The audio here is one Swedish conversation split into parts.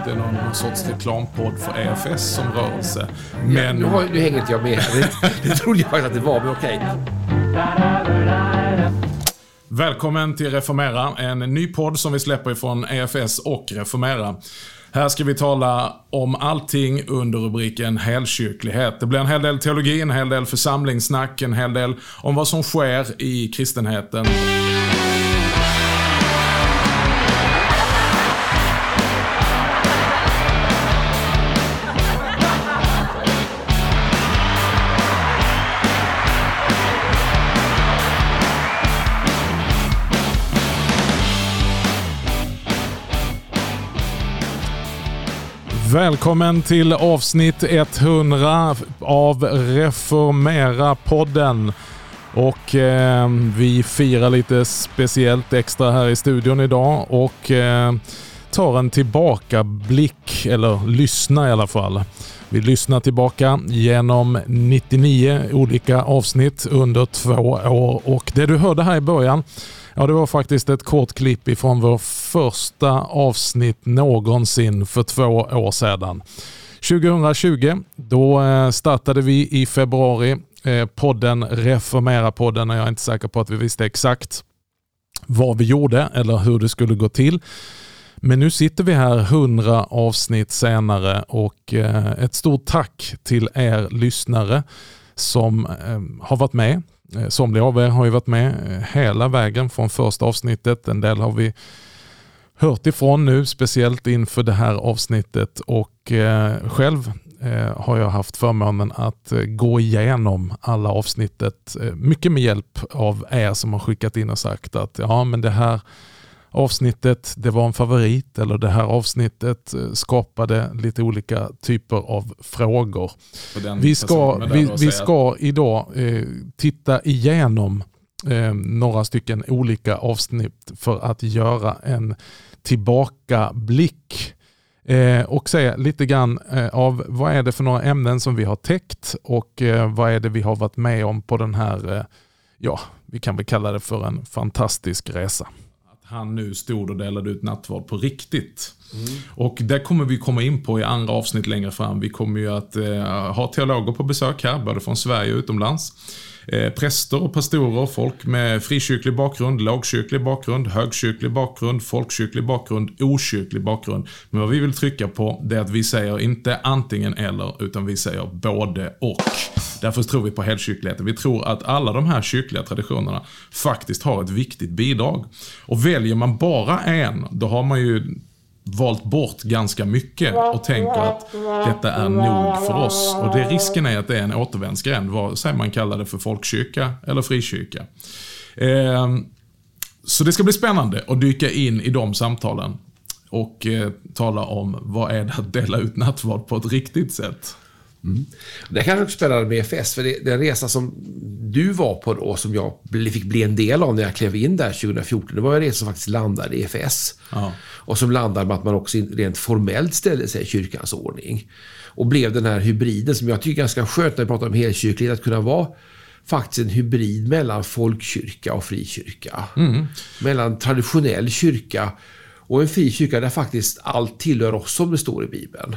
inte någon, någon sorts reklampodd för EFS som rörelse. Men Nu, har, nu hänger inte jag med här. Det, det trodde jag faktiskt att det var, men okej. välkommen till Reformera, en ny podd som vi släpper ifrån EFS och Reformera. Här ska vi tala om allting under rubriken helkyrklighet. Det blir en hel del teologi, en hel del församlingssnack, en hel del om vad som sker i kristenheten. Välkommen till avsnitt 100 av Reformera-podden. Och eh, vi firar lite speciellt extra här i studion idag och eh, tar en tillbakablick, eller lyssnar i alla fall. Vi lyssnar tillbaka genom 99 olika avsnitt under två år och det du hörde här i början Ja, det var faktiskt ett kort klipp ifrån vår första avsnitt någonsin för två år sedan. 2020, då eh, startade vi i februari eh, podden Reformera-podden och jag är inte säker på att vi visste exakt vad vi gjorde eller hur det skulle gå till. Men nu sitter vi här 100 avsnitt senare och eh, ett stort tack till er lyssnare som har varit med Eh, somliga av er har ju varit med eh, hela vägen från första avsnittet. En del har vi hört ifrån nu, speciellt inför det här avsnittet. Och eh, själv eh, har jag haft förmånen att gå igenom alla avsnittet. Mycket med hjälp av er som har skickat in och sagt att ja men det här avsnittet det var en favorit eller det här avsnittet eh, skapade lite olika typer av frågor. Vi ska, vi, vi ska idag eh, titta igenom eh, några stycken olika avsnitt för att göra en tillbakablick eh, och se lite grann eh, av vad är det för några ämnen som vi har täckt och eh, vad är det vi har varit med om på den här, ja, vi kan väl kalla det för en fantastisk resa han nu stod och delade ut nattvard på riktigt. Mm. Och det kommer vi komma in på i andra avsnitt längre fram. Vi kommer ju att eh, ha teologer på besök här, både från Sverige och utomlands. Eh, präster och pastorer, folk med frikyrklig bakgrund, lågkyrklig bakgrund, högkyrklig bakgrund, folkkyrklig bakgrund, okyrklig bakgrund. Men vad vi vill trycka på, det är att vi säger inte antingen eller, utan vi säger både och. Därför tror vi på helkyrkligheten. Vi tror att alla de här kyrkliga traditionerna faktiskt har ett viktigt bidrag. Och väljer man bara en, då har man ju valt bort ganska mycket och tänker att detta är nog för oss. Och det risken är att det är en återvändsgränd, vare sig man kallar det för folkkyrka eller frikyrka. Ehm, så det ska bli spännande att dyka in i de samtalen och eh, tala om vad är det att dela ut nattvard på ett riktigt sätt. Mm. Det kanske också spännande med EFS, för det, den resa som du var på då, som jag fick bli en del av när jag klev in där 2014, det var en resa som faktiskt landade i EFS. Ja. Och som landade med att man också rent formellt ställde sig i kyrkans ordning. Och blev den här hybriden som jag tycker är ganska skönt när vi pratar om helkyrklighet, att kunna vara faktiskt en hybrid mellan folkkyrka och frikyrka. Mm. Mellan traditionell kyrka och en fri kyrka där faktiskt allt tillhör oss som det står i Bibeln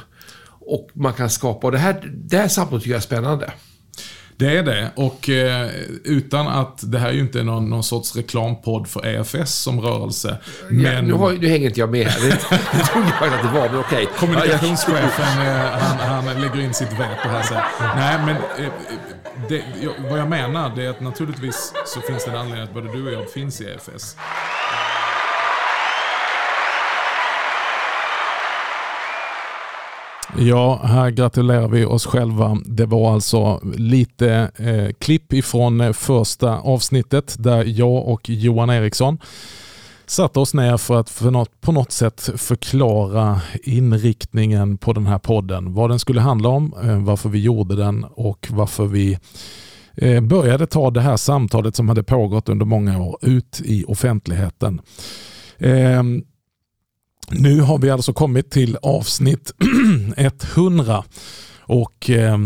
och man kan skapa. Och det här, det här samtalet tycker jag är spännande. Det är det och eh, utan att det här är ju inte någon, någon sorts reklampodd för EFS som rörelse. Men... Ja, nu, har, nu hänger inte jag med här. Det, trodde jag att det var, men okej. Okay. Kommunikationschefen, eh, han, han lägger in sitt veto här sen. Nej, men eh, det, vad jag menar det är att naturligtvis så finns det en anledning att både du och jag finns i EFS. Ja, här gratulerar vi oss själva. Det var alltså lite eh, klipp ifrån eh, första avsnittet där jag och Johan Eriksson satte oss ner för att för något, på något sätt förklara inriktningen på den här podden. Vad den skulle handla om, eh, varför vi gjorde den och varför vi eh, började ta det här samtalet som hade pågått under många år ut i offentligheten. Ehm, nu har vi alltså kommit till avsnitt 100 och eh,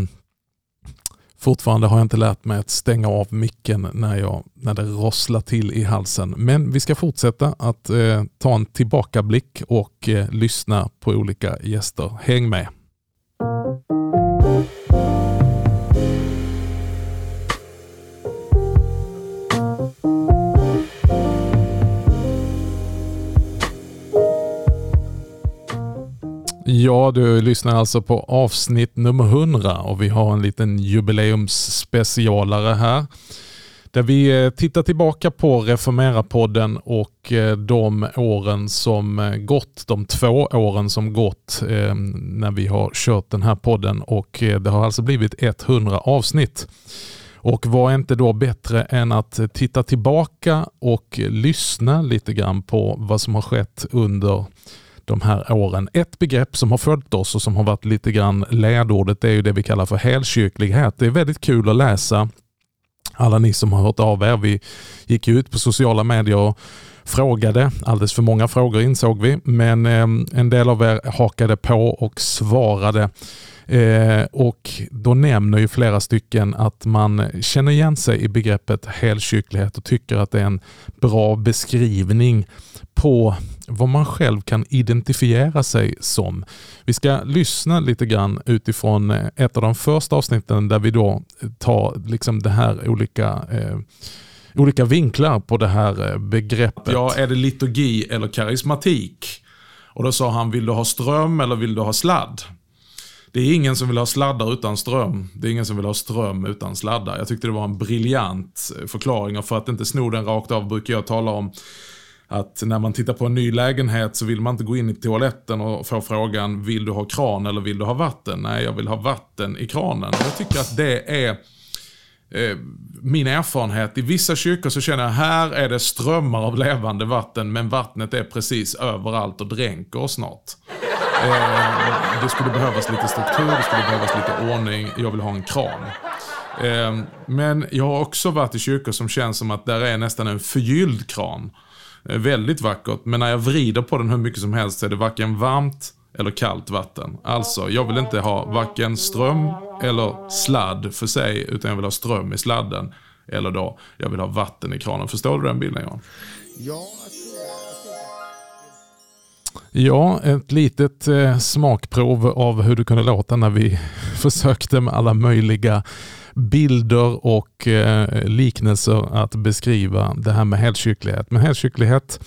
Fortfarande har jag inte lärt mig att stänga av micken när, jag, när det rosslar till i halsen. Men vi ska fortsätta att eh, ta en tillbakablick och eh, lyssna på olika gäster. Häng med! Ja, du lyssnar alltså på avsnitt nummer 100 och vi har en liten jubileumsspecialare här. Där vi eh, tittar tillbaka på Reformera-podden och eh, de åren som eh, gått, de två åren som gått när vi har kört den här podden och det har alltså blivit 100 avsnitt. Och vad är inte då bättre än att titta tillbaka och lyssna lite grann på vad som har skett under de här åren. Ett begrepp som har följt oss och som har varit lite grann ledordet är ju det vi kallar för helkyrklighet. Det är väldigt kul att läsa. Alla ni som har hört av er. Vi gick ut på sociala medier och frågade. Alldeles för många frågor insåg vi, men ehm, en del av er hakade på och svarade. Eh, och Då nämner ju flera stycken att man känner igen sig i begreppet helkyrklighet och tycker att det är en bra beskrivning på vad man själv kan identifiera sig som. Vi ska lyssna lite grann utifrån eh, ett av de första avsnitten där vi då eh, tar liksom det här olika eh, olika vinklar på det här eh, begreppet. Ja, är det liturgi eller karismatik? Och då sa han, vill du ha ström eller vill du ha sladd? Det är ingen som vill ha sladdar utan ström. Det är ingen som vill ha ström utan sladdar. Jag tyckte det var en briljant förklaring och för att inte sno den rakt av brukar jag tala om att när man tittar på en ny lägenhet så vill man inte gå in i toaletten och få frågan vill du ha kran eller vill du ha vatten? Nej, jag vill ha vatten i kranen. Jag tycker att det är eh, min erfarenhet. I vissa kyrkor så känner jag här är det strömmar av levande vatten men vattnet är precis överallt och dränker oss snart. Eh, det skulle behövas lite struktur, det skulle behövas lite ordning. Jag vill ha en kran. Eh, men jag har också varit i kyrkor som känns som att där är nästan en förgylld kran. Eh, väldigt vackert, men när jag vrider på den hur mycket som helst så är det varken varmt eller kallt vatten. Alltså, jag vill inte ha varken ström eller sladd för sig, utan jag vill ha ström i sladden. Eller då, jag vill ha vatten i kranen. Förstår du den bilden Johan? Ja, Ja, ett litet eh, smakprov av hur det kunde låta när vi försökte med alla möjliga bilder och eh, liknelser att beskriva det här med helkyrklighet. Men helkyrklighet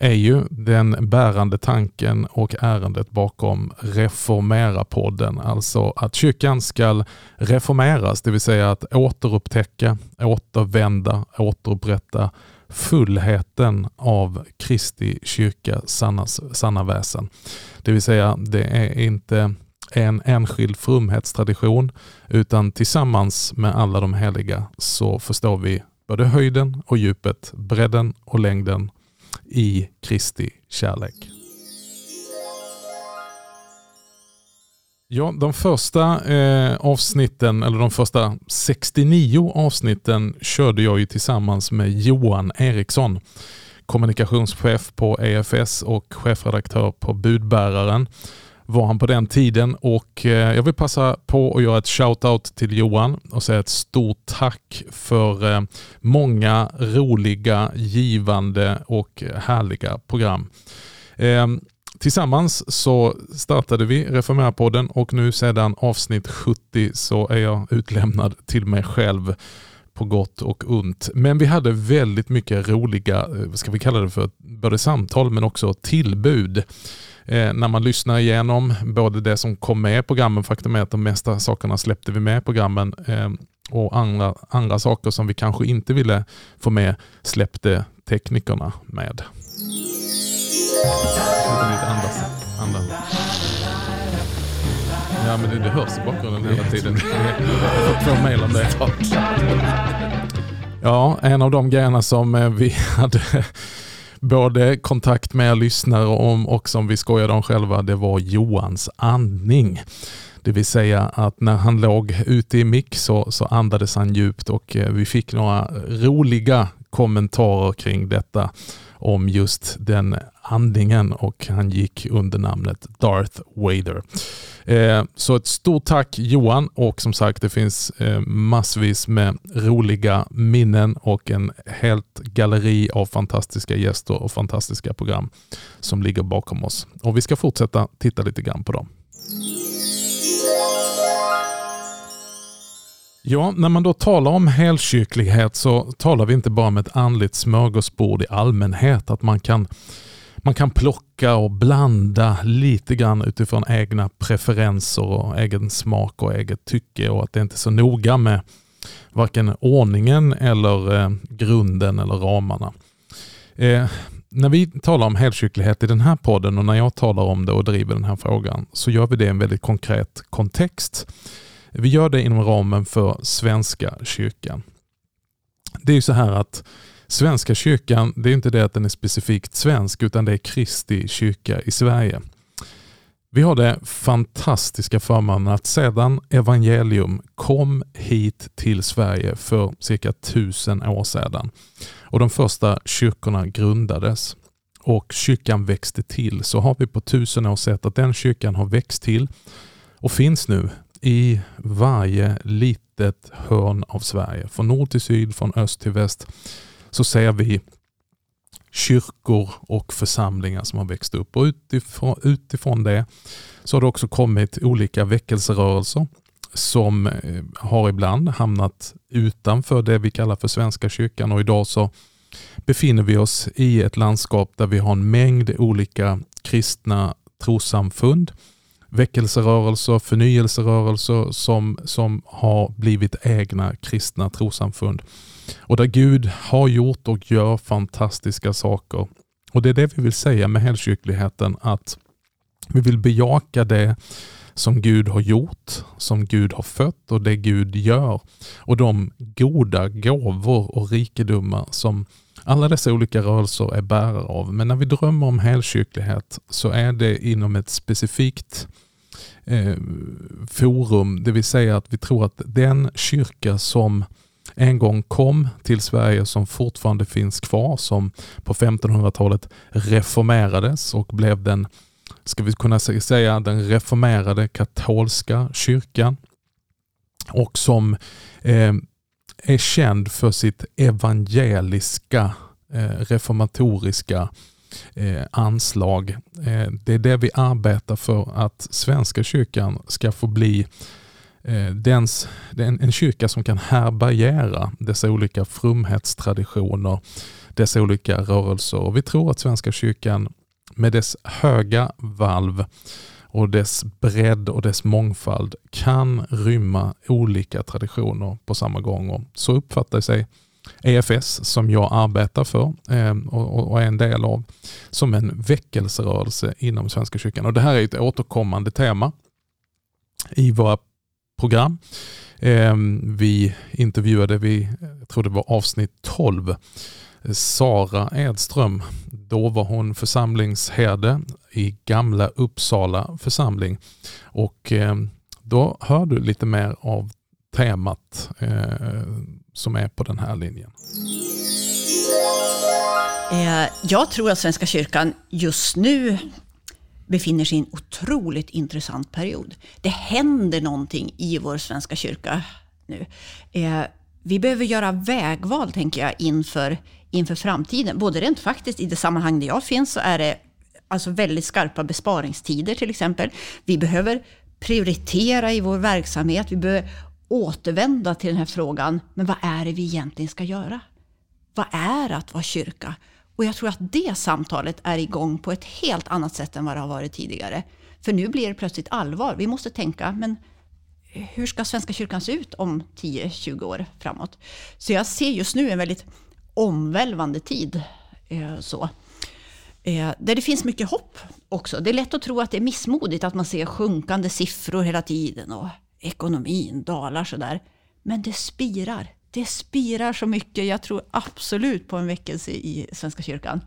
är ju den bärande tanken och ärendet bakom Reformera-podden. Alltså att kyrkan ska reformeras, det vill säga att återupptäcka, återvända, återupprätta fullheten av Kristi kyrka sanna, sanna väsen. Det vill säga det är inte en enskild frumhetstradition utan tillsammans med alla de heliga så förstår vi både höjden och djupet, bredden och längden i Kristi kärlek. Ja, de första eh, avsnitten, eller de första 69 avsnitten körde jag ju tillsammans med Johan Eriksson, kommunikationschef på EFS och chefredaktör på Budbäraren var han på den tiden och eh, jag vill passa på att göra ett shout-out till Johan och säga ett stort tack för eh, många roliga, givande och härliga program. Ehm, tillsammans så startade vi Reformera-podden och nu sedan avsnitt 70 så är jag utlämnad till mig själv på gott och ont. Men vi hade väldigt mycket roliga, eh, vad ska vi kalla det för, både samtal men också tillbud eh, när man lyssnar igenom både det som kom med i programmen, faktum är att de mesta sakerna släppte vi med i programmen eh, och andra, andra saker som vi kanske inte ville få med släppte teknikerna med. Andas, andas. Ja men det, det hörs i bakgrunden hela tiden. Jag två mejl om det. Ja, en av de grejerna som eh, vi hade både kontakt med lyssnare om och som vi skojade om själva, det var Johans andning. Det vill säga att när han låg ute i mick så, så andades han djupt och eh, vi fick några roliga kommentarer kring detta om just den andningen och han gick under namnet Darth Vader. Eh, så ett stort tack Johan och som sagt det finns eh, massvis med roliga minnen och en helt galleri av fantastiska gäster och fantastiska program som ligger bakom oss. Och vi ska fortsätta titta lite grann på dem. Ja, när man då talar om helkyrklighet så talar vi inte bara om ett andligt smörgåsbord i allmänhet. Att man kan, man kan plocka och blanda lite grann utifrån egna preferenser och egen smak och eget tycke och att det inte är så noga med varken ordningen eller eh, grunden eller ramarna. Eh, när vi talar om helkyrklighet i den här podden och när jag talar om det och driver den här frågan så gör vi det i en väldigt konkret kontext. Vi gör det inom ramen för Svenska kyrkan. Det är ju så här att Svenska kyrkan, det är inte det att den är specifikt svensk utan det är Kristi kyrka i Sverige. Vi har det fantastiska förmånen att sedan evangelium kom hit till Sverige för cirka tusen år sedan och de första kyrkorna grundades och kyrkan växte till så har vi på tusen år sett att den kyrkan har växt till och finns nu i varje litet hörn av Sverige. Från nord till syd, från öst till väst så ser vi kyrkor och församlingar som har växt upp. Och utifrån, utifrån det så har det också kommit olika väckelserörelser som eh, har ibland hamnat utanför det vi kallar för Svenska kyrkan och idag så befinner vi oss i ett landskap där vi har en mängd olika kristna trossamfund väckelserörelser, förnyelserörelser som, som har blivit egna kristna trosamfund. Och där Gud har gjort och gör fantastiska saker. Och Det är det vi vill säga med helkyrkligheten, att vi vill bejaka det som Gud har gjort, som Gud har fött och det Gud gör. Och de goda gåvor och rikedomar som alla dessa olika rörelser är bärare av. Men när vi drömmer om helkyrklighet så är det inom ett specifikt eh, forum, det vill säga att vi tror att den kyrka som en gång kom till Sverige som fortfarande finns kvar, som på 1500-talet reformerades och blev den, ska vi kunna säga, den reformerade katolska kyrkan och som eh, är känd för sitt evangeliska eh, reformatoriska eh, anslag. Eh, det är det vi arbetar för att Svenska kyrkan ska få bli eh, Eh, dens, en, en kyrka som kan härbärgera dessa olika frumhetstraditioner, dessa olika rörelser. Och vi tror att Svenska kyrkan med dess höga valv och dess bredd och dess mångfald kan rymma olika traditioner på samma gång. Och så uppfattar sig EFS som jag arbetar för ehm, och är en del av som en väckelserörelse inom Svenska kyrkan. Och Det här är ett återkommande tema i våra program. Ehm, vi intervjuade, vi, jag tror det var avsnitt 12, Sara Edström. Då var hon församlingsherde i Gamla Uppsala församling. Och ehm, då hör du lite mer av temat eh, som är på den här linjen? Eh, jag tror att Svenska kyrkan just nu befinner sig i en otroligt intressant period. Det händer någonting i vår Svenska kyrka nu. Eh, vi behöver göra vägval, tänker jag, inför, inför framtiden. Både rent faktiskt, i det sammanhang där jag finns, så är det alltså väldigt skarpa besparingstider till exempel. Vi behöver prioritera i vår verksamhet. Vi behöver återvända till den här frågan, men vad är det vi egentligen ska göra? Vad är att vara kyrka? Och jag tror att det samtalet är igång på ett helt annat sätt än vad det har varit tidigare. För nu blir det plötsligt allvar. Vi måste tänka, men hur ska Svenska kyrkan se ut om 10-20 år framåt? Så jag ser just nu en väldigt omvälvande tid. Eh, så. Eh, där det finns mycket hopp också. Det är lätt att tro att det är missmodigt att man ser sjunkande siffror hela tiden och ekonomin dalar sådär. Men det spirar. Det spirar så mycket. Jag tror absolut på en väckelse i Svenska kyrkan.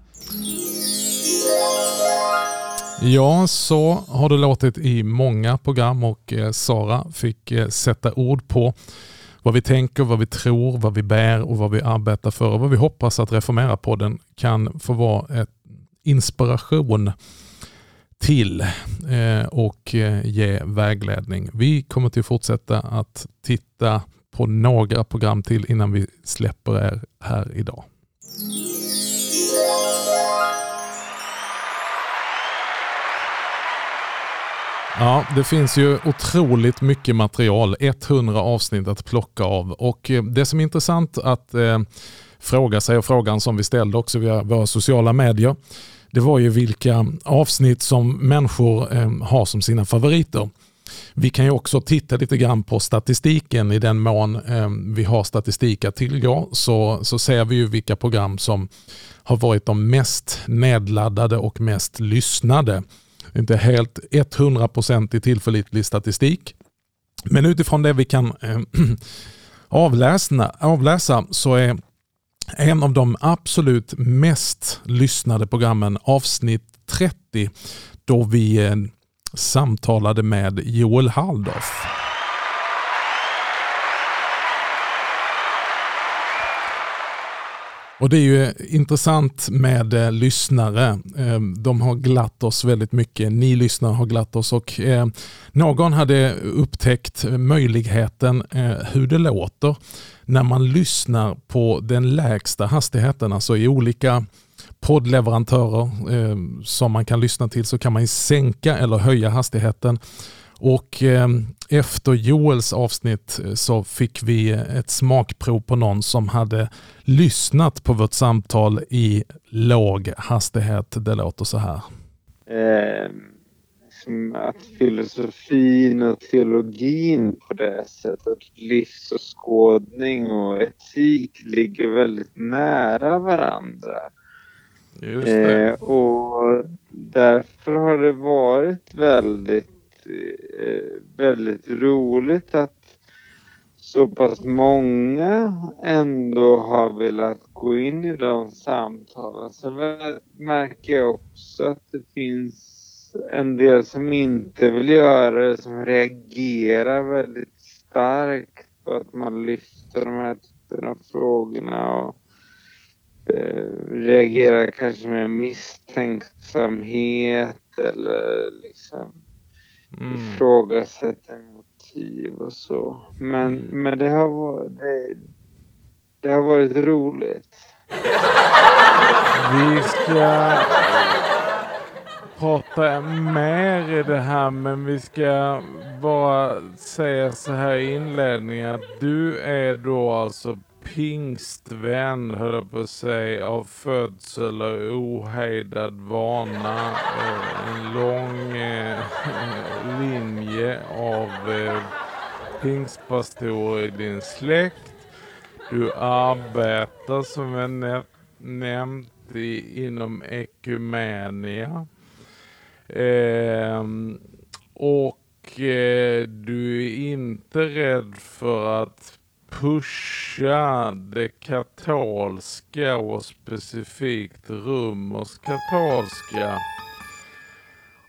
Ja, så har det låtit i många program och eh, Sara fick eh, sätta ord på vad vi tänker, vad vi tror, vad vi bär och vad vi arbetar för och vad vi hoppas att Reformera-podden kan få vara ett inspiration till eh, och ge vägledning. Vi kommer till fortsätta att titta på några program till innan vi släpper er här idag. Ja, det finns ju otroligt mycket material, 100 avsnitt att plocka av och eh, det som är intressant att eh, fråga sig och frågan som vi ställde också via våra sociala medier, det var ju vilka avsnitt som människor eh, har som sina favoriter. Vi kan ju också titta lite grann på statistiken i den mån eh, vi har statistik att tillgå så, så ser vi ju vilka program som har varit de mest nedladdade och mest lyssnade inte helt 100% i tillförlitlig statistik. Men utifrån det vi kan eh, avläsna, avläsa så är en av de absolut mest lyssnade programmen avsnitt 30 då vi eh, samtalade med Joel Halldorf. Och Det är ju intressant med eh, lyssnare. Eh, de har glatt oss väldigt mycket. Ni lyssnare har glatt oss och eh, någon hade upptäckt möjligheten eh, hur det låter när man lyssnar på den lägsta hastigheten. Alltså i olika poddleverantörer eh, som man kan lyssna till så kan man sänka eller höja hastigheten. Och eh, efter Joels avsnitt eh, så fick vi ett smakprov på någon som hade lyssnat på vårt samtal i låg hastighet. Det låter så här. Eh, att filosofin och teologin på det sättet, livsåskådning och etik ligger väldigt nära varandra. Eh, och därför har det varit väldigt Eh, väldigt roligt att så pass många ändå har velat gå in i de samtalen. Sen märker jag också att det finns en del som inte vill göra det, som reagerar väldigt starkt på att man lyfter de här typen av frågorna och reagerar kanske med misstänksamhet eller liksom mm. ifrågasätter motiv och så. Men, mm. men det, har varit, det, det har varit roligt. Vi ska prata mer i det här men vi ska bara säga så här i inledningen att du är då alltså pingstvän, höll jag på att säga, av födsel och ohejdad vana. Eh, en lång eh, linje av eh, pingstpastorer i din släkt. Du arbetar som jag nämnt inom ekumenia. Eh, och eh, du är inte rädd för att pusha det katolska och specifikt romersk-katolska.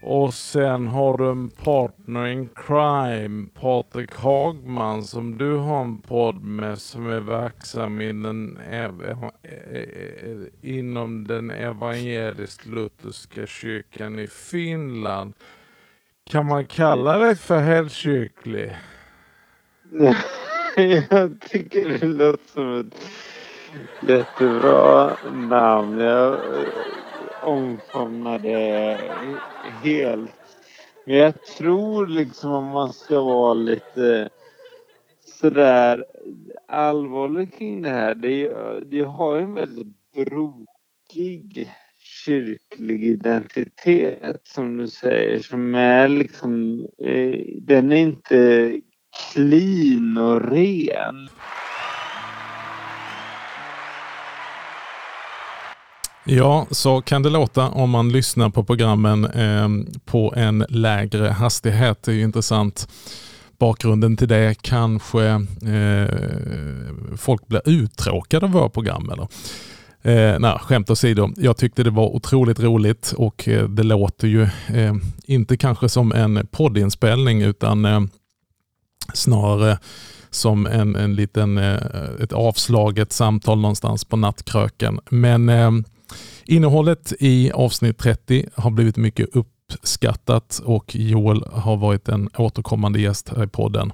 Och sen har du en partner in crime, Patrik Hagman, som du har en podd med som är verksam i den, e- e- e- inom den evangelisk-lutherska kyrkan i Finland. Kan man kalla dig för helkyrklig? jag tycker det låter som ett jättebra namn. Jag omfamnar det helt. Men jag tror liksom om man ska vara lite sådär allvarlig kring det här. Det, det har ju en väldigt brokig kyrklig identitet som du säger som är liksom, eh, den är inte clean och ren. Ja, så kan det låta om man lyssnar på programmen eh, på en lägre hastighet. Det är intressant. Bakgrunden till det kanske eh, folk blir uttråkade av våra program. Eller? Eh, nej, skämt åsido. Jag tyckte det var otroligt roligt och eh, det låter ju eh, inte kanske som en poddinspelning utan eh, snarare som en, en liten, eh, ett avslaget samtal någonstans på nattkröken. Men eh, innehållet i avsnitt 30 har blivit mycket uppskattat och Joel har varit en återkommande gäst här i podden.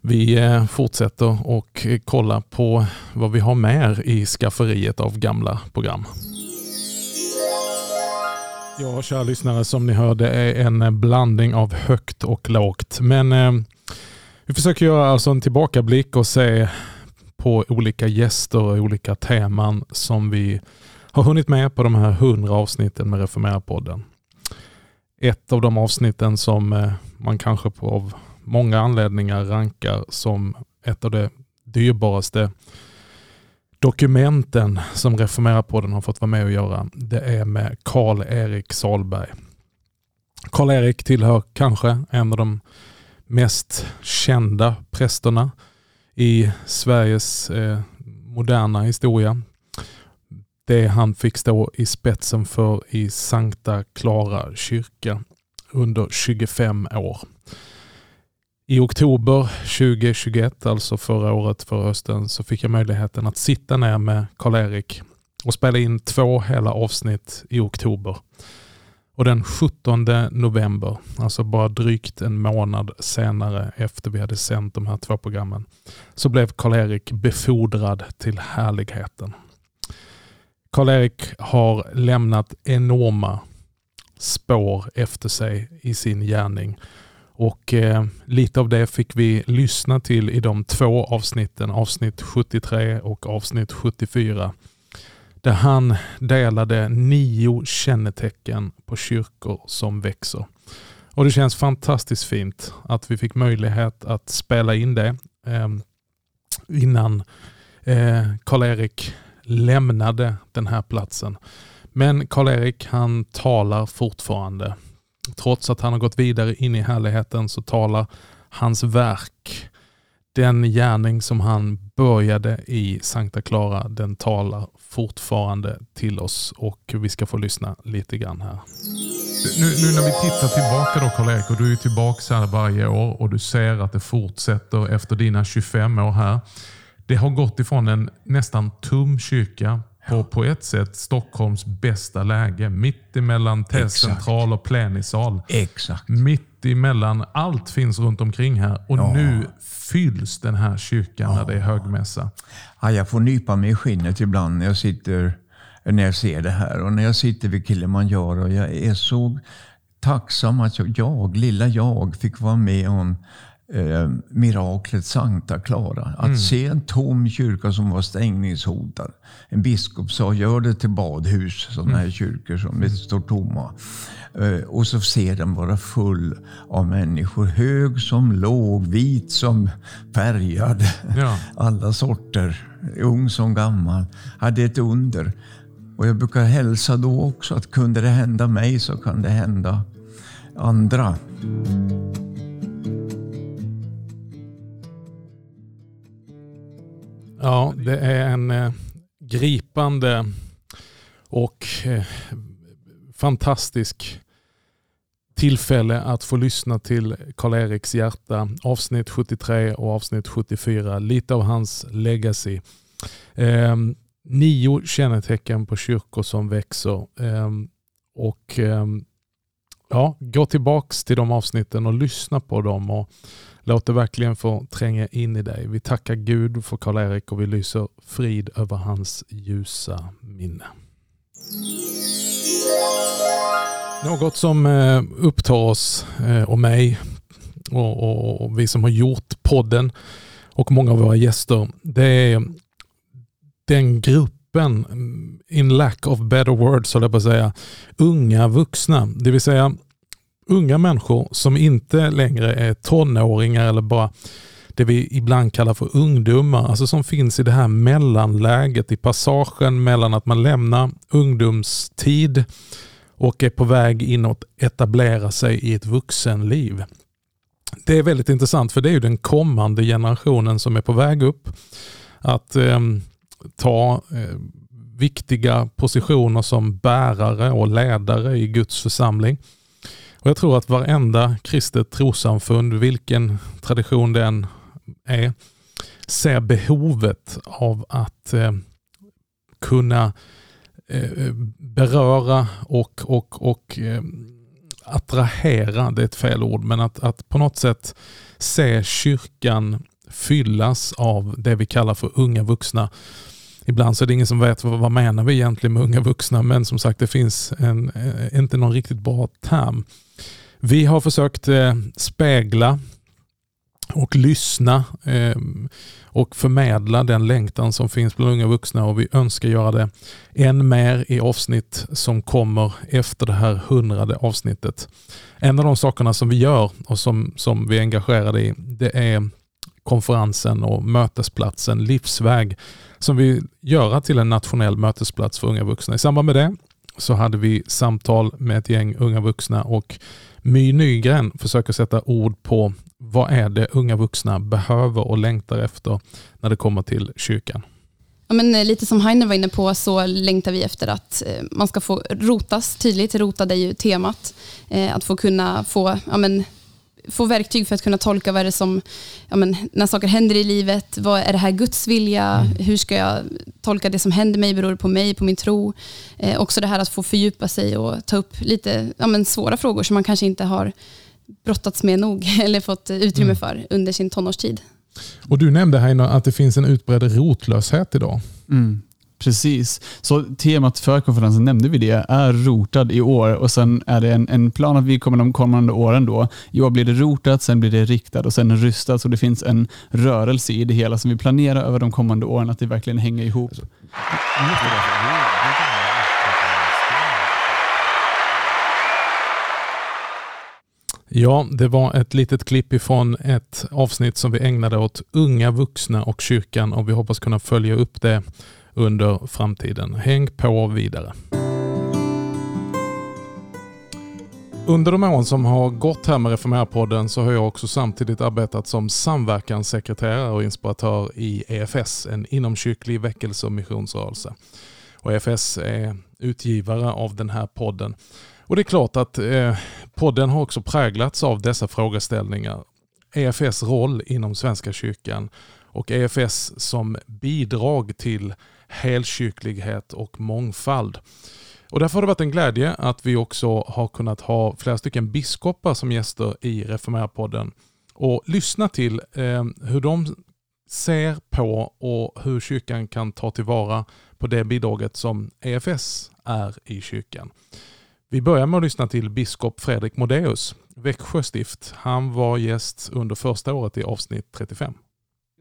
Vi eh, fortsätter och kolla på vad vi har mer i skafferiet av gamla program. Ja, kära lyssnare, som ni hör, det är en blandning av högt och lågt. Men eh, vi försöker göra alltså en tillbakablick och se på olika gäster och olika teman som vi har hunnit med på de här hundra avsnitten med Reformera-podden. Ett av de avsnitten som eh, man kanske på av många anledningar rankar som ett av de dyrbaraste dokumenten som Reformera-podden har fått vara med och göra. Det är med Karl-Erik Salberg. Karl-Erik tillhör kanske en av de mest kända prästerna i Sveriges eh, moderna historia. Det han fick stå i spetsen för i Sankta Clara kyrka under 25 år. I oktober 2021, alltså förra året, förra hösten, så fick jag möjligheten att sitta ner med Karl-Erik och spela in två hela avsnitt i oktober. Och den 17 november, alltså bara drygt en månad senare efter vi hade sänt de här två programmen, så blev Karl-Erik befordrad till härligheten. Karl-Erik har lämnat enorma spår efter sig i sin gärning och eh, lite av det fick vi lyssna till i de två avsnitten, avsnitt 73 och avsnitt 74. Där han delade nio kännetecken på kyrkor som växer. Och Det känns fantastiskt fint att vi fick möjlighet att spela in det eh, innan eh, Karl-Erik lämnade den här platsen. Men Karl-Erik han talar fortfarande Trots att han har gått vidare in i härligheten så talar hans verk, den gärning som han började i Sankta Clara, den talar fortfarande till oss och vi ska få lyssna lite grann här. Nu, nu när vi tittar tillbaka då Karl-Erik, och du är tillbaka här varje år och du ser att det fortsätter efter dina 25 år här. Det har gått ifrån en nästan tom kyrka på, på ett sätt Stockholms bästa läge. Mitt emellan T-central och plenisal. Exakt. Mitt emellan, allt finns runt omkring här. Och ja. nu fylls den här kyrkan ja. när det är högmässa. Ja, jag får nypa mig i skinnet ibland när jag sitter när jag ser det här. Och när jag sitter vid Kilimanjaro. Jag är så tacksam att jag, jag lilla jag, fick vara med om eh, miraklet Sankta Clara. Att mm. se en tom kyrka som var stängningshotad. En biskop sa, gör det till badhus, sådana mm. här kyrkor som står tomma. Eh, och så ser den vara full av människor. Hög som låg, vit som färgad. Ja. Alla sorter. Ung som gammal. Hade ett under. Och jag brukar hälsa då också att kunde det hända mig så kan det hända andra. Ja, det är en eh, gripande och eh, fantastisk tillfälle att få lyssna till Karl-Eriks hjärta, avsnitt 73 och avsnitt 74. Lite av hans legacy. Eh, nio kännetecken på kyrkor som växer. Eh, och eh, ja, Gå tillbaks till de avsnitten och lyssna på dem. och Låt det verkligen få tränga in i dig. Vi tackar Gud för Karl-Erik och vi lyser frid över hans ljusa minne. Något som eh, upptar oss eh, och mig och, vi som har gjort podden och många av våra gäster, det är den gruppen, mm, in lack of better words, så jag på att säga, unga vuxna. Det vill säga unga människor som inte längre är tonåringar eller bara det vi ibland kallar för ungdomar, alltså som finns i det här mellanläget, i passagen mellan att man lämnar ungdomstid och är på väg in att etablera sig i ett vuxenliv. Det är väldigt intressant för det är ju den kommande generationen som är på väg upp att eh, ta eh, viktiga positioner som bärare och ledare i Guds församling. Och Jag tror att varenda kristet trossamfund, vilken tradition det än är, ser behovet av att eh, kunna eh, beröra och, och, och eh, attrahera, det är ett fel ord, men att, att på något sätt se kyrkan fyllas av det vi kallar för unga vuxna. Ibland så är det ingen som vet vad, vad menar vi egentligen med unga vuxna, men som sagt det finns en, eh, inte någon riktigt bra term. Vi har försökt eh, spegla och lyssna eh, och förmedla den längtan som finns bland unga vuxna och vi önskar göra det än mer i avsnitt som kommer efter det här hundrade avsnittet. En av de sakerna som vi gör och som, som vi är engagerade i det är konferensen och mötesplatsen Livsväg som vi göra till en nationell mötesplats för unga vuxna. I samband med det så hade vi samtal med ett gäng unga vuxna och My Nygren försöker sätta ord på vad är det unga vuxna behöver och längtar efter när det kommer till kyrkan. Ja, men eh, lite som Heiner var inne på så längtar vi efter att eh, man ska få rotas tydligt. Rotad är ju temat. Eh, att få kunna få ja, men, få verktyg för att kunna tolka vad är det som, ja, men, när saker händer i livet, vad är det här Guds vilja? Mm. Hur ska jag tolka det som händer mig? Beror det på mig, på min tro? Eh, också det här att få fördjupa sig och ta upp lite ja, men, svåra frågor som man kanske inte har brottats med nog eller fått utrymme mm. för under sin tonårstid. Och Du nämnde Heino att det finns en utbredd rotlöshet idag. Mm. Precis. Så temat för konferensen, nämnde vi det, är rotad i år och sen är det en, en plan att vi kommer de kommande åren då. I år blir det rotat, sen blir det riktat och sen rystat. Så det finns en rörelse i det hela som vi planerar över de kommande åren, att det verkligen hänger ihop. Ja, det var ett litet klipp ifrån ett avsnitt som vi ägnade åt unga vuxna och kyrkan och vi hoppas kunna följa upp det under framtiden. Häng på vidare. Under de åren som har gått här med Reformera-podden så har jag också samtidigt arbetat som samverkanssekreterare och inspiratör i EFS, en inomkyrklig väckelse och missionsrörelse. Och EFS är utgivare av den här podden. Och det är klart att eh, podden har också präglats av dessa frågeställningar. EFS roll inom Svenska kyrkan och EFS som bidrag till helkyrklighet och mångfald. Och därför har det varit en glädje att vi också har kunnat ha flera stycken biskopar som gäster i Reformera-podden och lyssna till eh, hur de ser på och hur kyrkan kan ta tillvara på det bidraget som EFS är i kyrkan. Vi börjar med att lyssna till biskop Fredrik Modéus, Växjö stift. Han var gäst under första året i avsnitt 35.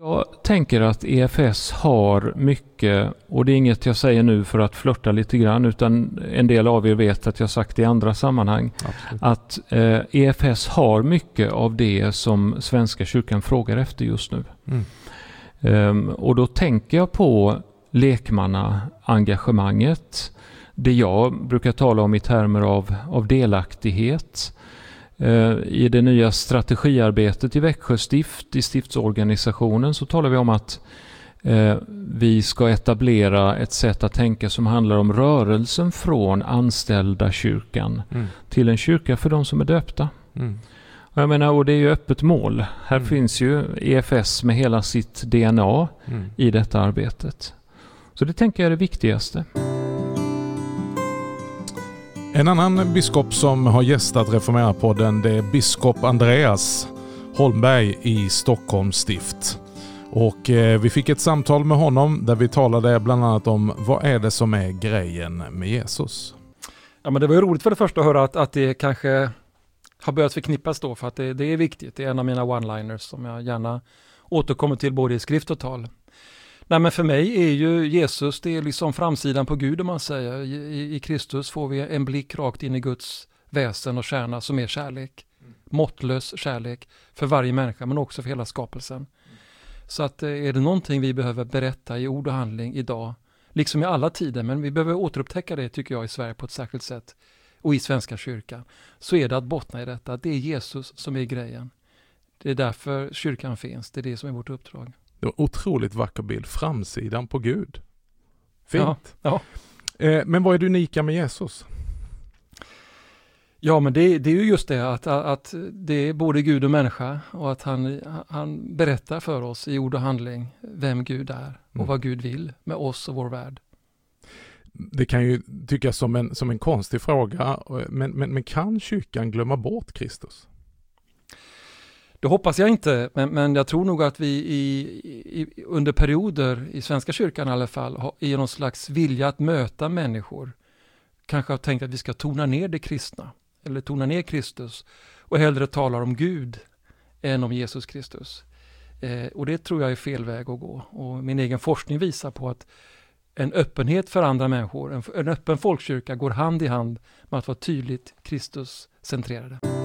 Jag tänker att EFS har mycket, och det är inget jag säger nu för att flörta lite grann, utan en del av er vet att jag sagt i andra sammanhang, Absolut. att eh, EFS har mycket av det som Svenska kyrkan frågar efter just nu. Mm. Um, och då tänker jag på lekmannaengagemanget, det jag brukar tala om i termer av, av delaktighet, I det nya strategiarbetet i Växjö stift, i stiftsorganisationen, så talar vi om att eh, vi ska etablera ett sätt att tänka som handlar om rörelsen från anställda kyrkan mm. till en kyrka för de som är döpta. Mm. Jag menar, och det är ju öppet mål. Här mm. finns ju EFS med hela sitt DNA mm. i detta arbetet. Så det tänker jag är det viktigaste. En annan biskop som har gästat Reformera-podden det är biskop Andreas Holmberg i Stockholms stift. Och eh, vi fick ett samtal med honom där vi talade bland annat om vad är det som är grejen med Jesus. Ja, men det var ju roligt för det första att höra att, att det kanske har börjat förknippas då för att det, det är viktigt. Det är en av mina one-liners som jag gärna återkommer till både i skrift och tal. Nej men för mig är ju Jesus, det är liksom framsidan på Gud om man säger. I, I, Kristus får vi en blick rakt in i Guds väsen och kärna som är kärlek. Måttlös kärlek för varje människa men också för hela skapelsen. Så att eh, är det någonting vi behöver berätta i ord och handling idag, liksom i alla tider, men vi behöver återupptäcka det tycker jag i Sverige på ett särskilt sätt och i Svenska kyrkan, så är det att bottna i detta, det är Jesus som är grejen. Det är därför kyrkan finns, det är det som är vårt uppdrag. Det var otroligt vacker bild. Framsidan på Gud. Fint. Ja, ja. Men vad är det unika med Jesus? Ja, men det, det, är ju just det att, att det är både Gud och människa och att han, han berättar för oss i ord och handling vem Gud är och mm. vad Gud vill med oss och vår värld. Det kan ju tyckas som en, som en konstig fråga, men, men, men kan kyrkan glömma bort Kristus? Det hoppas jag inte, men, men jag tror nog att vi i, i, under perioder i Svenska kyrkan i alla fall, har, i någon slags vilja att möta människor, kanske har tänkt att vi ska tona ner det kristna eller tona ner Kristus och hellre talar om Gud än om Jesus Kristus. Eh, och det tror jag är fel väg att gå. Och min egen forskning visar på att en öppenhet för andra människor, en, en öppen folkkyrka går hand i hand med att vara tydligt Kristus-centrerade.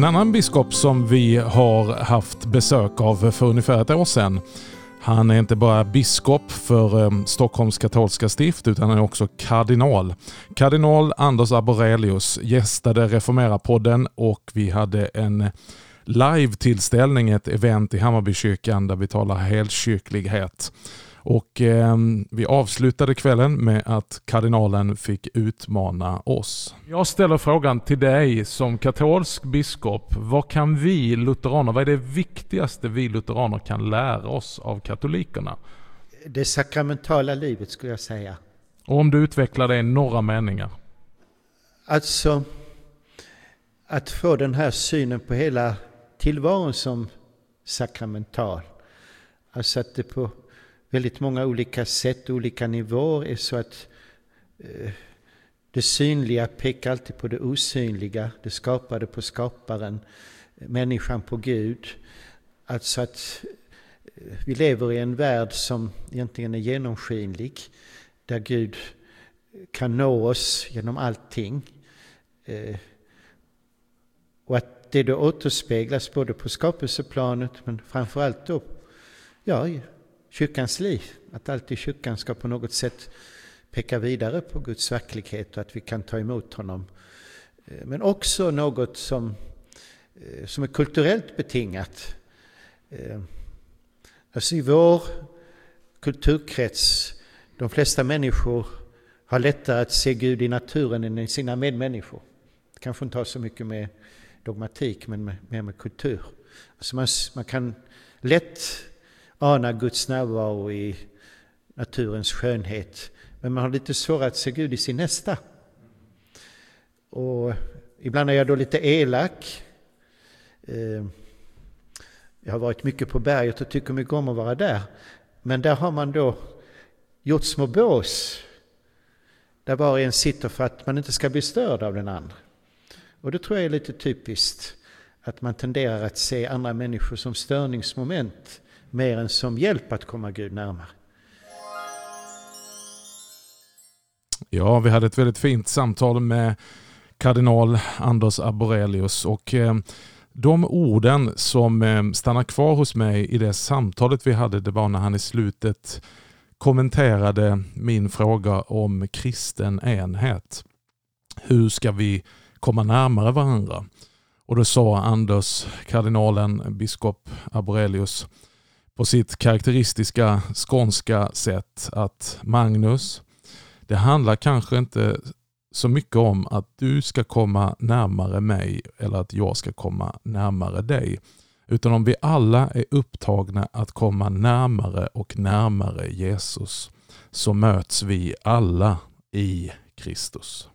En annan biskop som vi har haft besök av för ungefär ett år sedan han är inte bara biskop för ehm, Stockholms katolska stift utan han är också kardinal. Kardinal Anders Arborelius gästade Reformera-podden och vi hade en live-tillställning, ett event i Hammarbykyrkan där vi talar helkyrklighet. Och eh, vi avslutade kvällen med att kardinalen fick utmana oss. Jag ställer frågan till dig som katolsk biskop. Vad kan vi lutheraner, vad är det viktigaste vi lutheraner kan lära oss av katolikerna? Det sakramentala livet skulle jag säga. Och om du utvecklar det i några meningar? Alltså, att få den här synen på hela tillvaron som sakramental. Alltså att det på väldigt många olika sätt, olika nivåer är så att eh, det synliga pekar alltid på det osynliga, det skapade på skaparen, människan på Gud. Alltså att eh, vi lever i en värld som egentligen är genomskinlig, där Gud kan nå oss genom allting. Eh, och att det då återspeglas både på skapelseplanet men framförallt då ja, kyrkans liv. Att alltid kyrkan ska på något sätt peka vidare på Guds verklighet och att vi kan ta emot honom. Eh, men också något som, eh, som är kulturellt betingat. Eh, alltså i vår kulturkrets, de flesta människor har lättare att se Gud i naturen än i sina medmänniskor. Det kanske inte har så mycket med dogmatik men mer med, med kultur. Alltså man, man kan lätt ana Guds närvaro i naturens skönhet. Men man har lite svårare att se Gud i sin nästa. Och ibland är jag då lite elak. Ehm, jag har varit mycket på berget och tycker mycket om att vara där. Men där har man då gjort små bås där var och en sitter för att man inte ska bli störd av den andra. Och det tror jag är lite typiskt att man tenderar att se andra människor som störningsmoment mer än som hjälp att komma Gud närmare. Ja, vi hade ett väldigt fint samtal med kardinal Anders Arborelius och eh, de orden som eh, stannar kvar hos mig i det samtalet vi hade, det var när han i slutet kommenterade min fråga om kristen enhet. Hur ska vi komma närmare varandra? Och då sa Anders, kardinalen, biskop Arborelius, på sitt karaktäristiska skånska sätt att Magnus, det handlar kanske inte så mycket om att du ska komma närmare mig eller att jag ska komma närmare dig. Utan om vi alla är upptagna att komma närmare och närmare Jesus så möts vi alla i Kristus.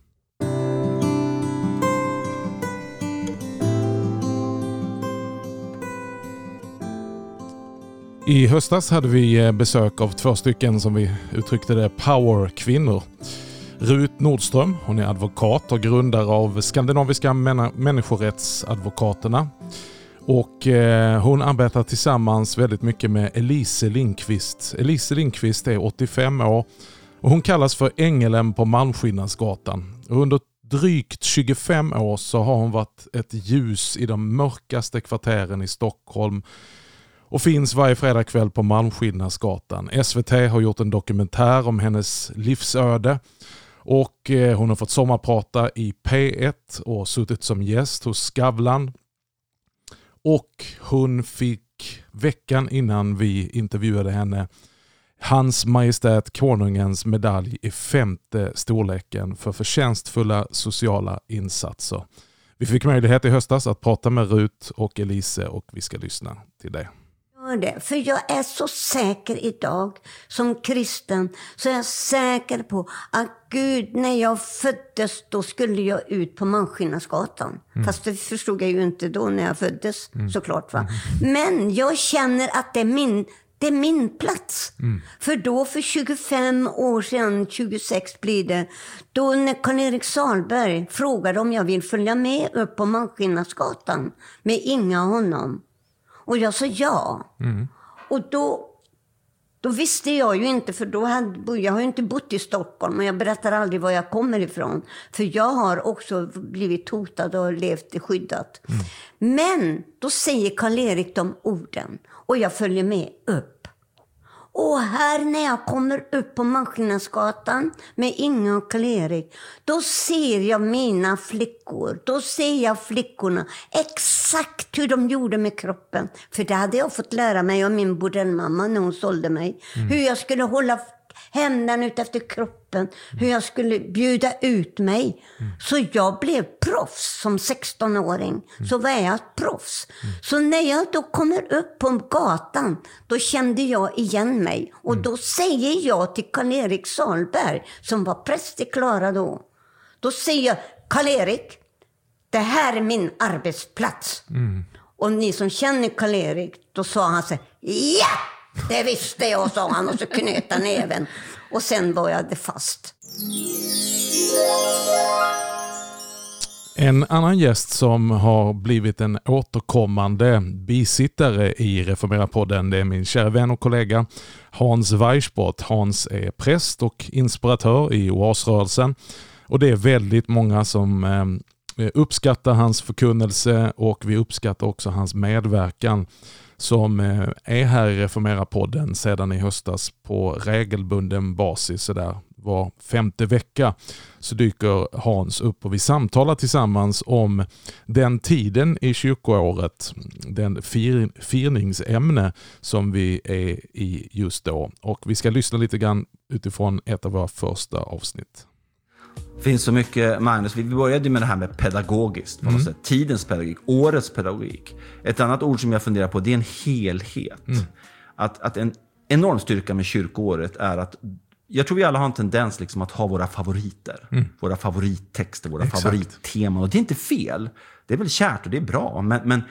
I höstas hade vi eh, besök av två stycken som vi uttryckte det powerkvinnor. Rut Nordström, hon är advokat och grundare av Skandinaviska människorättsadvokaterna. Och eh, hon arbetar tillsammans väldigt mycket med Elise Lindqvist. Elise Lindqvist är 85 år och hon kallas för Ängeln på Malmskillnadsgatan. under drygt 25 år så har hon varit ett ljus i de mörkaste kvarteren i Stockholm och finns varje fredagkväll på Malmskillnadsgatan. SVT har gjort en dokumentär om hennes livsöde och eh, hon har fått sommarprata i P1 och suttit som gäst hos Skavlan. Och hon fick veckan innan vi intervjuade henne Hans Majestät Konungens medalj i femte storleken för förtjänstfulla sociala insatser. Vi fick möjlighet i höstas att prata med Rut och Elise och vi ska lyssna till det. Det, för jag är så säker idag som kristen, så är jag säker på att Gud, när jag föddes, då skulle jag ut på Malmskillnadsgatan. Mm. Fast det förstod jag ju inte då när jag föddes, mm. såklart. Va? Mm. Men jag känner att det är min det är min plats. Mm. För då för 25 år sedan, 26 blir det, då när Karl-Erik Salberg frågade om jag vill följa med upp på Malmskillnadsgatan med Inga och honom. Och jag sa ja. Mm. Och då, då visste jag ju inte, för då hade, jag har ju inte bott i Stockholm och jag berättar aldrig var jag kommer ifrån. För jag har också blivit hotad och levt skyddat. Mm. Men då säger Karl-Erik de orden och jag följer med upp. Och här när jag kommer upp på Malmskillnadsgatan med Inga och Karl-Erik, då ser jag mina flickor. Då ser jag flickorna exakt hur de gjorde med kroppen. För det hade jag fått lära mig av min bordellmamma när hon sålde mig. Mm. Hur jag skulle hålla händerna ut efter kroppen, hur jag skulle bjuda ut mig. Mm. Så jag blev proffs som 16-åring. Mm. Så var jag ett proffs. Mm. Så när jag då kommer upp på gatan, då kände jag igen mig. Och då säger jag till Karl-Erik Salberg, som var präst i Klara då. Då säger jag, Karl-Erik, det här är min arbetsplats. Mm. Och ni som känner Karl-Erik, då sa han så här, ja! Det visste jag, sa han och så knöt han näven. Och sen var jag det fast. En annan gäst som har blivit en återkommande bisittare i Reformera-podden det är min kära vän och kollega Hans Weissbrott. Hans är präst och inspiratör i oasrörelsen och det är väldigt många som eh, uppskattar hans förkunnelse och vi uppskattar också hans medverkan som eh, är här i Reformera-podden sedan i höstas på regelbunden basis. Så där var femte vecka så dyker Hans upp och vi samtalar tillsammans om den tiden i kyrkoåret, den fir firningsämne som vi är i just då. Och vi ska lyssna lite grann utifrån ett av våra första avsnitt. Det finns så mycket, Magnus. Vi började med det här med pedagogiskt. På något mm. sätt. Tidens pedagogik, årets pedagogik. Ett annat ord som jag funderar på det är en helhet. Mm. Att, att en enorm styrka med kyrkoåret är att jag tror vi alla har en tendens liksom att ha våra favoriter. Mm. Våra favorittexter, våra Exakt. favoritteman. Och det är inte fel. Det är väl kärt och det är bra. Men, men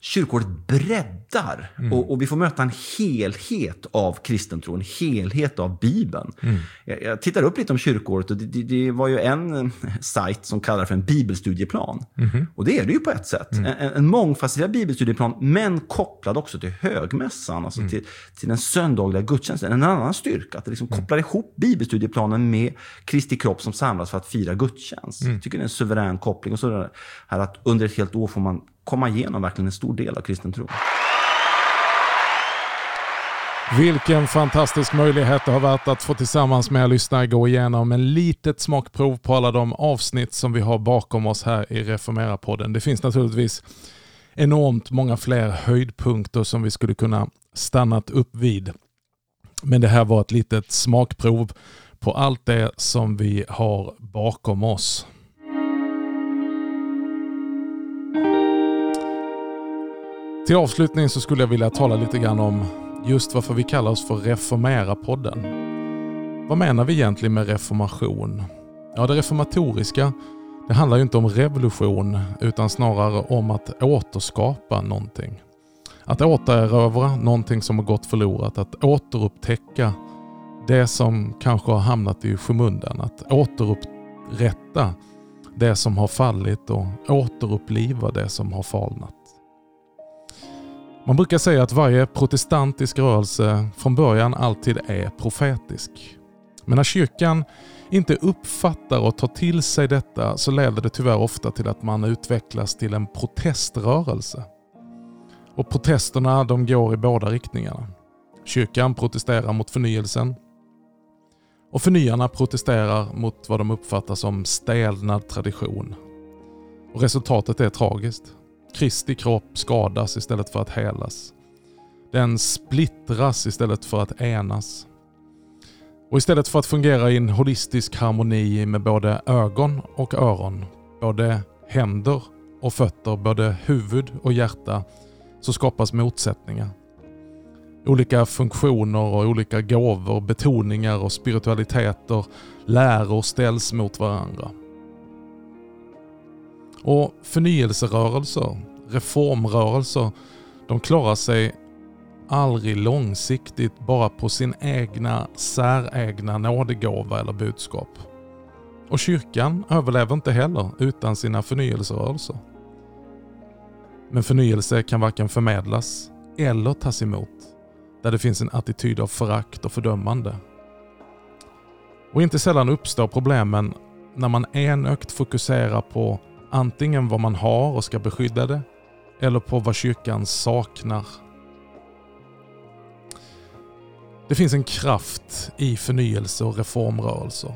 kyrkåret breddar mm. och, och, vi får möta en helhet av kristentro, en helhet av Bibeln. Mm. Jag, jag tittar upp lite om kyrkåret och det, det, det, var ju en eh, sajt som kallar för en bibelstudieplan. Mm. Och det är det ju på ett sätt. Mm. En, en mångfacetterad bibelstudieplan, men kopplad också till högmässan, alltså mm. till, till den söndagliga gudstjänsten. En annan styrka, att det liksom mm. kopplar ihop bibelstudieplanen med Kristi kropp som samlas för att fira gudstjänst. Jag tycker det är en suverän koppling. Och så här att under ett helt år får man komma igenom verkligen en stor del av kristen tro. Vilken fantastisk möjlighet det har varit att få tillsammans med er lyssnare gå igenom en litet smakprov på alla de avsnitt som vi har bakom oss här i Reformera-podden. Det finns naturligtvis enormt många fler höjdpunkter som vi skulle kunna stannat upp vid. Men det här var ett litet smakprov på allt det som vi har bakom oss. Till avslutning så skulle jag vilja tala lite grann om just varför vi kallar oss för Reformera-podden. Vad menar vi egentligen med reformation? Ja, det reformatoriska det handlar ju inte om revolution utan snarare om att återskapa någonting. Att återerövra någonting som har gått förlorat. Att återupptäcka det som kanske har hamnat i skymundan. Att återupprätta det som har fallit och återuppliva det som har falnat. Man brukar säga att varje protestantisk rörelse från början alltid är profetisk. Men när kyrkan inte uppfattar och tar till sig detta så leder det tyvärr ofta till att man utvecklas till en proteströrelse. Och protesterna de går i båda riktningarna. Kyrkan protesterar mot förnyelsen och förnyarna protesterar mot vad de uppfattar som stelnad tradition. Och resultatet är tragiskt. Kristi kropp skadas istället för att helas. Den splittras istället för att enas. Och istället för att fungera i en holistisk harmoni med både ögon och öron, både händer och fötter, både huvud och hjärta, så skapas motsättningar. Olika funktioner och olika gåvor, betoningar och spiritualiteter, läror ställs mot varandra. Och förnyelserörelser, reformrörelser, de klarar sig aldrig långsiktigt bara på sin egna särägna nådegåva eller budskap. Och kyrkan överlever inte heller utan sina förnyelserörelser. Men förnyelse kan varken förmedlas eller tas emot där det finns en attityd av förakt och fördömande. Och inte sällan uppstår problemen när man enögt fokuserar på antingen vad man har och ska beskydda det eller på vad kyrkan saknar. Det finns en kraft i förnyelse och reformrörelser.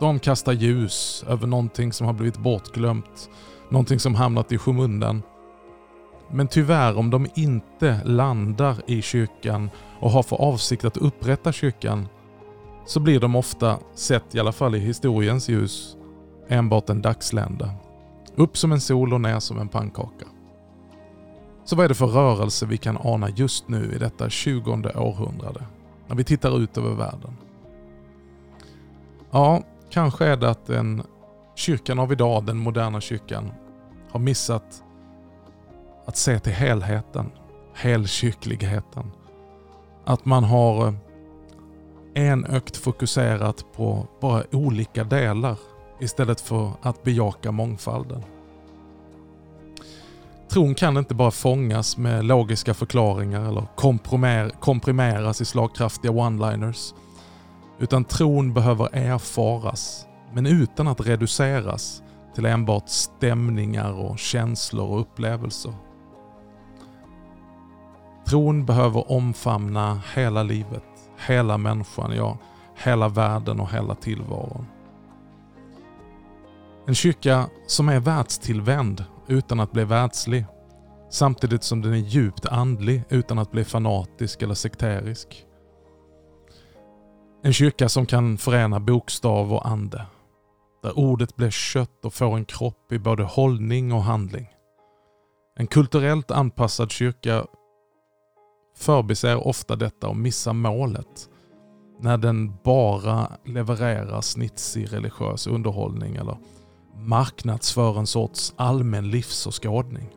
De kastar ljus över någonting som har blivit bortglömt, någonting som hamnat i skymundan. Men tyvärr om de inte landar i kyrkan och har för avsikt att upprätta kyrkan så blir de ofta, sett i alla fall i historiens ljus, enbart en dagslända. Upp som en sol och ner som en pannkaka. Så vad är det för rörelse vi kan ana just nu i detta 20 århundrade? När vi tittar ut över världen. Ja, kanske är det att den kyrkan av idag, den moderna kyrkan, har missat att se till helheten, helkyrkligheten. Att man har eh, enögt fokuserat på bara olika delar istället för att bejaka mångfalden. Tron kan inte bara fångas med logiska förklaringar eller komprimeras i slagkraftiga one-liners. Utan tron behöver erfaras, men utan att reduceras till enbart stämningar och känslor och upplevelser. Tron behöver omfamna hela livet, hela människan, ja, hela världen och hela tillvaron. En kyrka som är världstillvänd utan att bli världslig. Samtidigt som den är djupt andlig utan att bli fanatisk eller sekterisk. En kyrka som kan förena bokstav och ande. Där ordet blir kött och får en kropp i både hållning och handling. En kulturellt anpassad kyrka förbiser ofta detta och missar målet när den bara levererar snitsig religiös underhållning eller marknadsför en sorts allmän livsåskådning.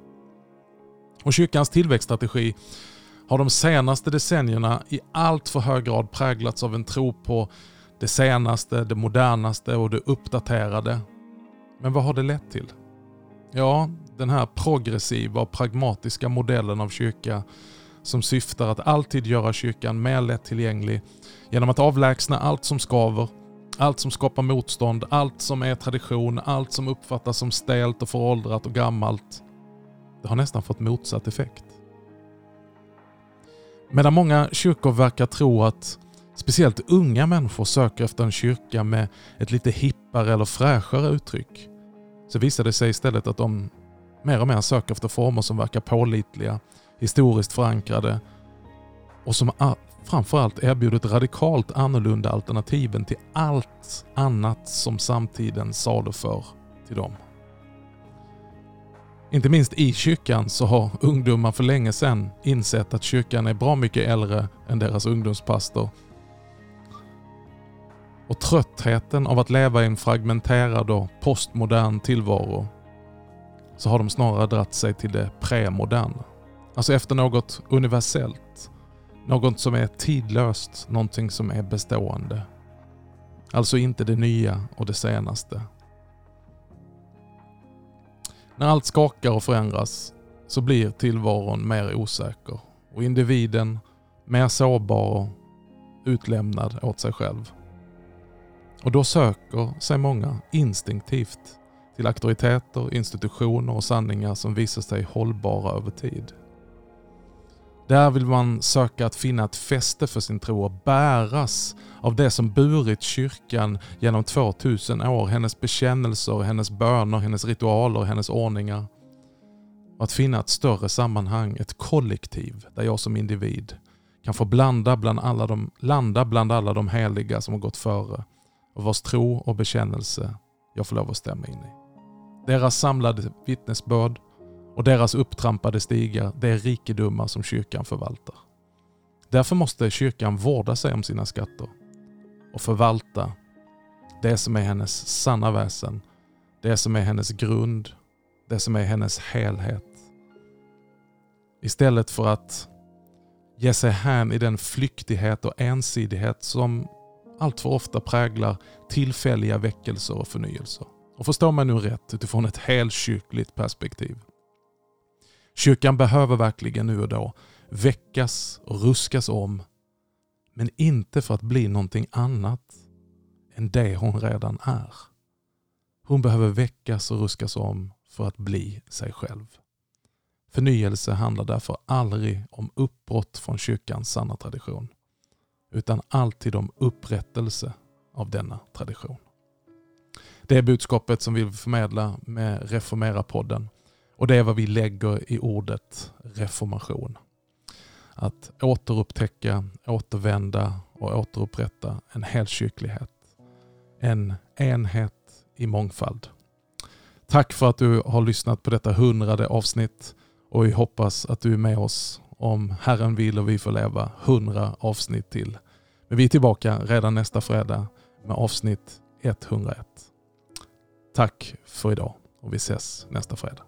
Och kyrkans tillväxtstrategi har de senaste decennierna i allt för hög grad präglats av en tro på det senaste, det modernaste och det uppdaterade. Men vad har det lett till? Ja, den här progressiva och pragmatiska modellen av kyrka som syftar att alltid göra kyrkan mer lättillgänglig genom att avlägsna allt som skaver allt som skapar motstånd, allt som är tradition, allt som uppfattas som stelt och föråldrat och gammalt. Det har nästan fått motsatt effekt. Medan många kyrkor verkar tro att speciellt unga människor söker efter en kyrka med ett lite hippare eller fräschare uttryck, så visar det sig istället att de mer och mer söker efter former som verkar pålitliga, historiskt förankrade och som framförallt erbjudit radikalt annorlunda alternativen till allt annat som samtiden saluför till dem. Inte minst i kyrkan så har ungdomar för länge sedan insett att kyrkan är bra mycket äldre än deras ungdomspastor. Och tröttheten av att leva i en fragmenterad och postmodern tillvaro så har de snarare dratt sig till det premoderna. Alltså efter något universellt något som är tidlöst, någonting som är bestående. Alltså inte det nya och det senaste. När allt skakar och förändras så blir tillvaron mer osäker och individen mer sårbar och utlämnad åt sig själv. Och då söker sig många instinktivt till auktoriteter, institutioner och sanningar som visar sig hållbara över tid. Där vill man söka att finna ett fäste för sin tro och bäras av det som burit kyrkan genom 2000 år. Hennes bekännelser, hennes böner, hennes ritualer, hennes ordningar. Och att finna ett större sammanhang, ett kollektiv där jag som individ kan få blanda bland alla de, landa bland alla de heliga som har gått före och vars tro och bekännelse jag får lov att stämma in i. Deras samlade vittnesbörd och deras upptrampade stigar, det är rikedomar som kyrkan förvaltar. Därför måste kyrkan vårda sig om sina skatter och förvalta det som är hennes sanna väsen, det som är hennes grund, det som är hennes helhet. Istället för att ge sig hän i den flyktighet och ensidighet som alltför ofta präglar tillfälliga väckelser och förnyelser. Och förstå mig nu rätt utifrån ett helkyrkligt perspektiv. Kyrkan behöver verkligen nu och då väckas och ruskas om, men inte för att bli någonting annat än det hon redan är. Hon behöver väckas och ruskas om för att bli sig själv. Förnyelse handlar därför aldrig om uppbrott från kyrkans sanna tradition, utan alltid om upprättelse av denna tradition. Det är budskapet som vi vill förmedla med Reformera-podden och det är vad vi lägger i ordet reformation. Att återupptäcka, återvända och återupprätta en helkyrklighet. En enhet i mångfald. Tack för att du har lyssnat på detta hundrade avsnitt och vi hoppas att du är med oss om Herren vill och vi får leva hundra avsnitt till. Men vi är tillbaka redan nästa fredag med avsnitt 101. Tack för idag och vi ses nästa fredag.